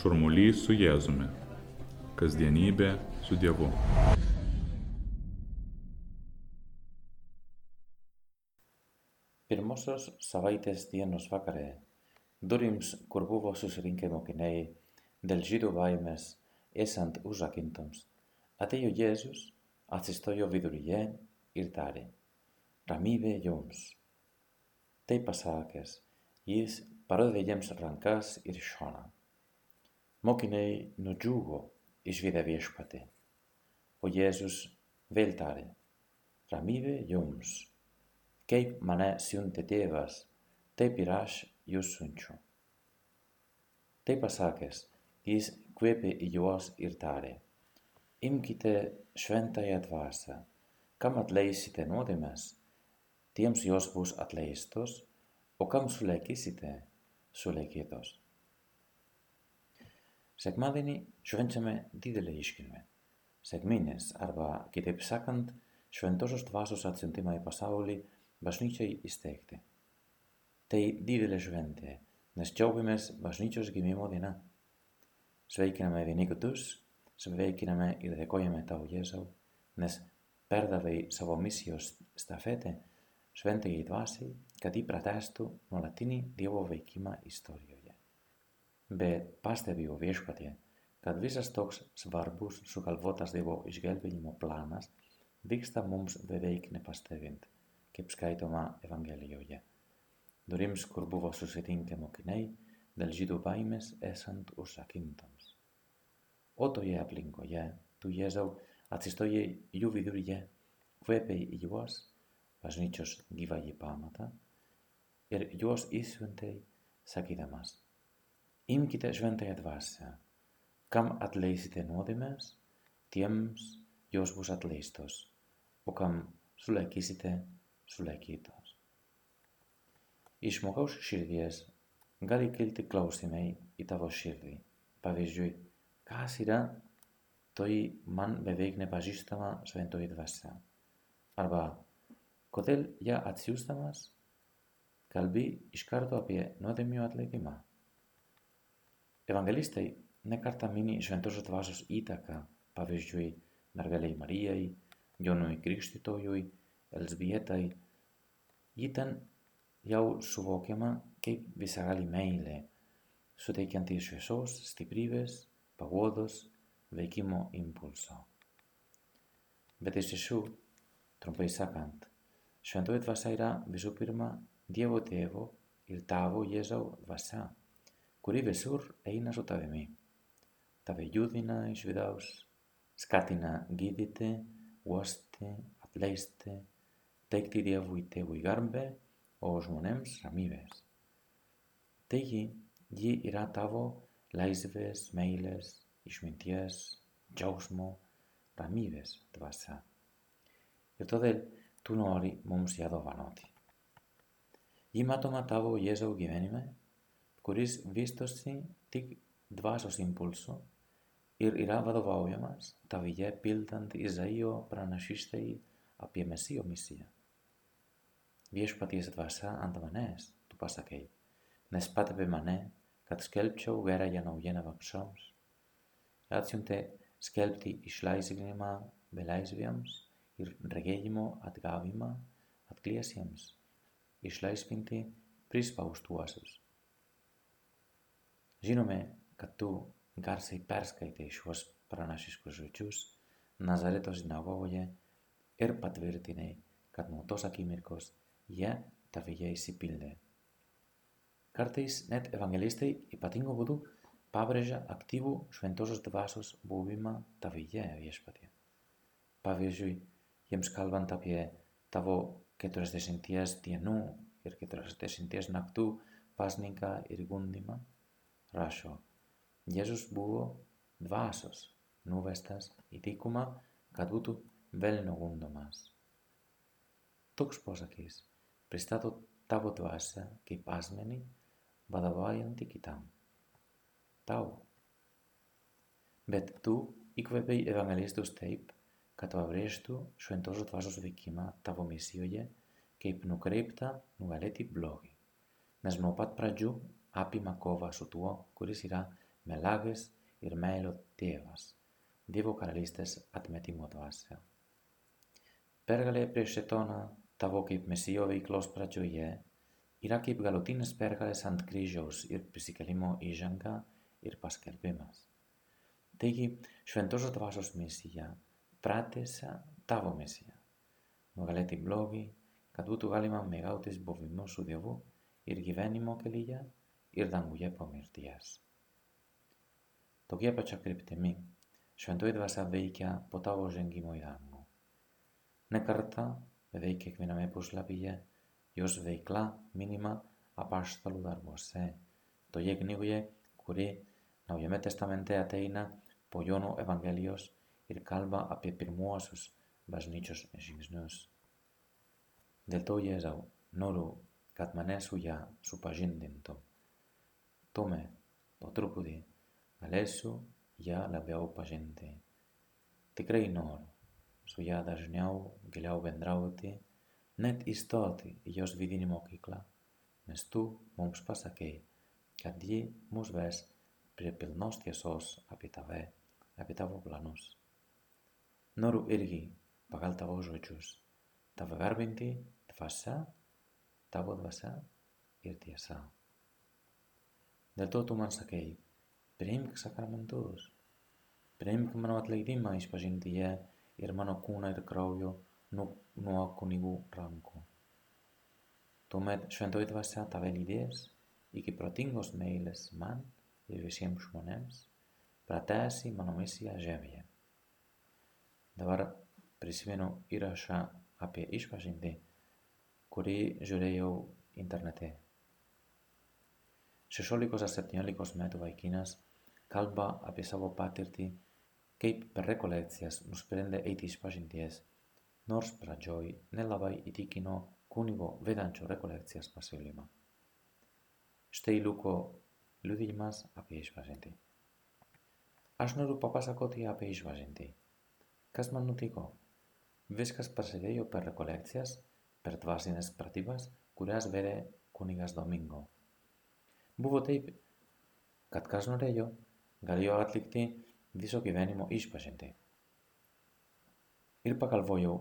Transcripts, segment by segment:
Šurmulys su Jėzumi. Kasdienybė su Dievu. Pirmosios savaitės dienos vakarė, durims, kur buvo susirinkę mokiniai, dėl žydų baimės, esant užrakintoms, atėjo Jėzus, atsistojo viduryje ir tarė, ramybė jums. Tai pasakęs, jis parodė jiems rankas ir šoną. Mokinei no jugo isvidevishpate. Ο Ιησούς βέλταρε. Ραμίδε γιόμς. Κέι μανέ σιούν τετέβας. Τε πειράς ιούς σούντσο. Τε πασάκες. Εις κουέπε Ιωάς ηρτάρε. Ήμκητε σβέντα imkite ατβάρσα. Καμ ατλέησιτε νόδημες. Τιέμς Ιωσπούς ατλέηστος. Ο atleistos, o kam σου λεκίτος. Sekmadienį švenčiame didelę iškilmę. Sekminės arba, kitaip sakant, šventosios dvasios atsiuntimą į pasaulį bažnyčiai įsteigti. Tai didelė šventė, nes džiaugiamės bažnyčios gimimo diena. Sveikiname vieni kitus, sveikiname ir dėkojame tau, Jėzau, nes perdavai savo misijos stafetę šventajai dvasiai, kad jį pratestų nuolatinį Dievo veikimą istorijoje. Bet pastebiu viešpatie, kad visas toks svarbus sugalvotas Dievo išgelbėjimo planas vyksta mums beveik nepastebint kaip skaitoma Evangelijoje. Durims, kur buvo susirinkę mokiniai, dėl žydų baimės esant užrakintoms. O toje aplinkoje, tu Jėzau, atsistojai jų viduryje, kvėpiai juos, bažnyčios gyvąjį pamatą, ir juos įsiuntei, sakydamas, imkite šventąją dvasę, kam atleisite nuodėmės, tiems jos bus atleistos, o kam sulaikysite, sulaikytos. Iš žmogaus širdies gali kilti klausimai į tavo širdį. Pavyzdžiui, kas yra toji man beveik nepažįstama šventoji dvasia? Arba, kodėl ją atsiųstamas kalbi iš karto apie nuodėmių atleidimą? Evangelistai nekartą mini šventosios dvasios įtaką, pavyzdžiui, mergeliai Marijai, Jonui Krikštytojui, Elzbietai, ji ten jau suvokiama kaip visagalį meilė, suteikianti šviesos, stiprybės, paguodos, veikimo impulso. Bet iš tiesų, trumpai sakant, šventoji dvasia yra visų pirma Dievo tėvo ir tavo Jėzau dvasia, kuri visur eina su tavimi. Tave judina iš vidaus, skatina gydyti, uosti, atleisti, teikti Dievui tėvui garbę, o žmonėms ramybės. Taigi, ji yra tavo laisvės, meilės, išminties, džiaugsmo, ramybės dvasia. Ir todėl tu nori mums ją dovanoti. Ji matoma tavo Jėzau gyvenime, kuris vystosi tik dvasios impulsu ir yra vadovaujamas tavyje pildant Izaijo pranašystai apie Mesijo misiją. Viešpaties dvasia ant manęs, tu pasakei, nes patepė mane, kad skelbčiau gerąją naujieną vargšams. Atsiuntė skelbti išlaisvinimą belaisvėms ir regėjimo atgavimą atkliesiems, išlaisvinti prispaustuosius. Žinome, kad tu garsiai perskaitai šiuos pranašiškus žodžius Nazareto sinagogoje ir patvirtinai, kad nuo tos akimirkos jie tavyje įsipildė. Kartais net evangelistai ypatingo būdu pabrėžia aktyvų šventosios dvasios buvimą tavyje viešpatie. Pavyzdžiui, jiems kalbant apie tavo 40 dienų ir 40 naktų pasninką ir gundimą, rašo, Jėzus buvo dvasios nuvestas į dykumą, kad būtų velnio gundomas. Toks posakis pristato tavo dvasią kaip asmenį, vadovaujantį kitam. Tau. Bet tu įkvėpiai evangelistus taip, kad pabrėžtų šventosios dvasios veikimą tavo misijoje kaip nukreiptą nugalėti blogį. Nes nuo pat pradžių apima kova su tuo, kuris yra melagis ir meilio tėvas, Dievo karalystės atmetimo dvasia. Pergalė prieš šetoną tavo kaip mesijo veiklos pradžioje yra kaip galutinis pergalės ant kryžiaus ir prisikelimo įžanga ir paskelbimas. Taigi, šventosios dvasios misija pratęsia tavo misiją. Nugalėti blogį, kad būtų galima mėgautis buvimu su Dievu ir gyvenimo kelyje είρδαν γυαλιά πομερτίας. Το κύπελο χακρίπτεμι, σχεντού είδα σαν δείκια ποτάβως εν κύμοιδανο. Να καρτά, δείκια εκμεναμέπους λαπίε, γιός δείκλα, μήνιμα, απάρσταλούδαρμοσέ. Το γέγνιγογιε, κορί, να ουγμέτεσταμέντε Ατέινα, πολλώνο ευαγγελίος, ηρκάλβα απέπηρμούς αυτούς βασνιχός εσίγνιος Tuomet, po truputį, galėsiu ją labiau pažinti. Tikrai noriu su ją dažniau, giliau bendrauti, net įstoti į jos vidinį mokyklą, nes tu mums pasakei, kad ji mus ves prie pilnos tiesos apie tave, apie tavo planus. Noriu irgi, pagal tavo žodžius, tave garbinti dvasia, tavo dvasia ir tiesa. Dėl to tu man sakei, priimk sakramentus, priimk mano atleidimą išpažintyje ir mano kūną ir kraujo nuo, nuo kunigų rankų. Tuomet šventoji dvasia tave lydės iki protingos meilės man ir visiems žmonėms, pratęsi mano misiją žemėje. Dabar prisimenu įrašą apie išpažintį, kurį žiūrėjau internete. 16 ar 17 metų vaikinas kalba apie savo patirtį, kaip per rekolekcijas nusprendė eiti išpažinties, nors pradžioj nelabai įtikino kunigo vedančio rekolekcijas pasiūlymą. Štai Luko liudijimas apie išpažintį. Aš noriu papasakoti apie išpažintį. Kas man nutiko? Viskas prasidėjo per rekolekcijas, per dvasinės pratybas, kurias vedė kunigas Domingo. Buvo taip, kad kas norėjo, galėjo atlikti viso gyvenimo išpažintį. Ir pagalvojau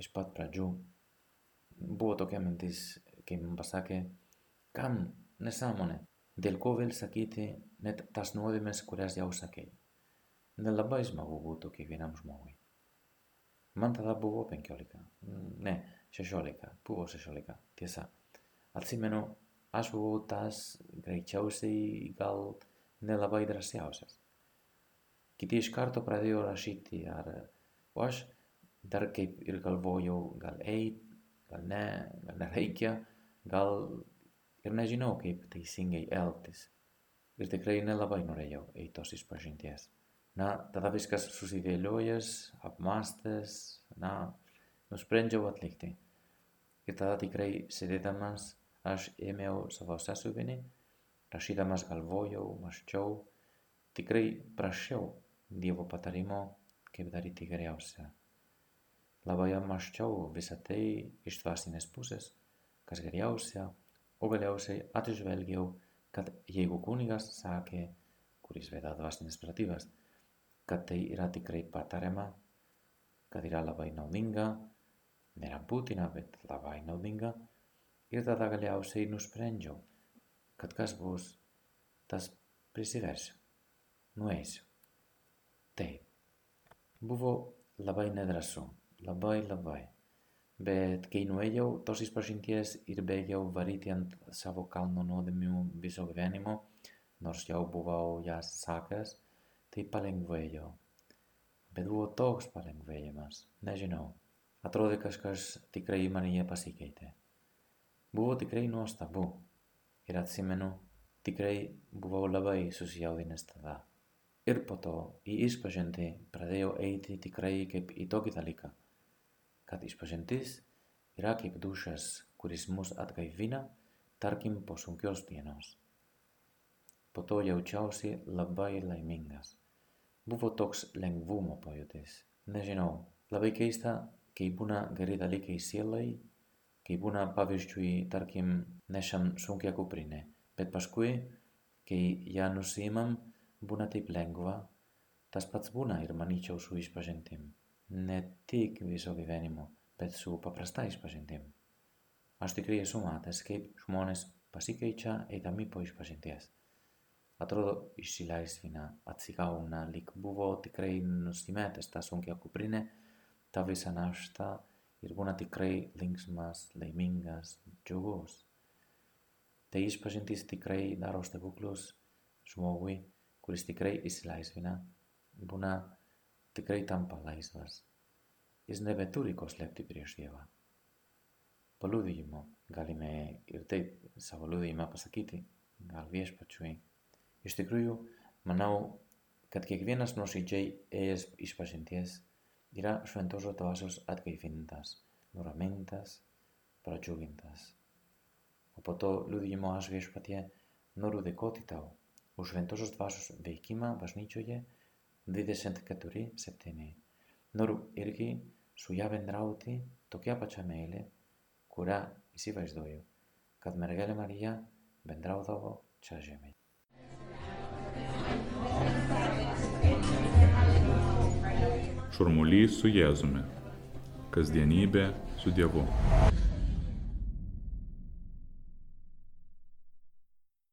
iš pat pradžių, buvo tokia mintis, kai man pasakė, kam nesąmonė, dėl ko vėl sakyti net tas nuodėmes, kurias jau sakei. Nelabai smagu būtų kiekvienam žmogui. Man tada buvo penkiolika, ne, šešiolika, buvo šešiolika, tiesa. Atsimenu, aš buvau tas greičiausiai gal nelabai drąsiausias. Kiti iš karto pradėjo rašyti, ar o aš dar kaip ir galvojau, gal eit, gal ne, gal nereikia, gal ir nežinau, kaip teisingai elgtis. Ir tikrai nelabai norėjau eiti tos išpažinties. Na, tada viskas susidėliojęs, apmastęs, na, nusprendžiau atlikti. Ir tada tikrai sėdėdamas aš ėmiau savo sąsiuvinį, rašydamas galvojau, maščiau, tikrai prašiau Dievo patarimo, kaip daryti geriausia. Labai apmaščiau visą tai iš dvasinės pusės, kas geriausia, o galiausiai atžvelgiau, kad jeigu kunigas sakė, kuris veda dvasinės pratybas, kad tai yra tikrai patariama, kad yra labai naudinga, nėra būtina, bet labai naudinga, ir tada galiausiai nusprendžiau, kad kas bus, tas prisiversiu, nueisiu. Taip, buvo labai nedrasu, labai labai. Bet kai nuėjau tos išpažinties ir baigiau varyti ant savo kalno nuodėmių viso gyvenimo, nors jau buvau jas sakęs, tai palengvėjo. Bet buvo toks palengvėjimas, nežinau, atrodė kažkas tikrai manyje pasikeitė. Buvo tikrai nuostabu ir atsimenu, tikrai buvau labai susijaudinęs tada. Ir po to į išpažintį pradėjau eiti tikrai kaip į tokį dalyką kad išpažintis yra kaip dušas, kuris mus atgaivina, tarkim, po sunkios dienos. Po to jaučiausi labai laimingas. Buvo toks lengvumo pojūtis. Nežinau, labai keista, kai būna geri dalykai sielai, kai būna pavyzdžiui, tarkim, nešam sunkia kuprinė, bet paskui, kai ją nusimam, būna taip lengva, tas pats būna ir manyčiau su išpažintim. Ne tik viso gyvenimo, bet su paprasta išpažintim. Aš tikrai esu matęs, kaip žmonės pasikeičia eidami po išpažinties. Atrodo išsilaisvina, atsigauna, lyg buvo tikrai nusimetęs tą sunkia kuprinė, tą visą naštą ir būna tikrai linksmas, laimingas, džiugus. Tai išpažintis tikrai daro stebuklus žmogui, kuris tikrai išsilaisvina, būna tikrai tampa laisvas. Jis nebeturi ko slėpti prieš Dievą. Po liudijimo galime ir taip savo liudijimą pasakyti, gal viešpačiui. Iš tikrųjų, manau, kad kiekvienas nuoširdžiai ėjęs išpažinties yra šventosios dvasios atgaivintas, nuramintas, pradžiugintas. O po to liudijimo aš viešpatie noriu dėkoti tau už šventosios dvasios veikimą bažnyčioje 24-7. Noriu irgi su ją bendrauti tokia pačia meilė, kurią įsivaizduoju, kad mergelė Marija bendraudavo čia žemėje. Šurmulys su Jėzumi. Kasdienybė su Dievu.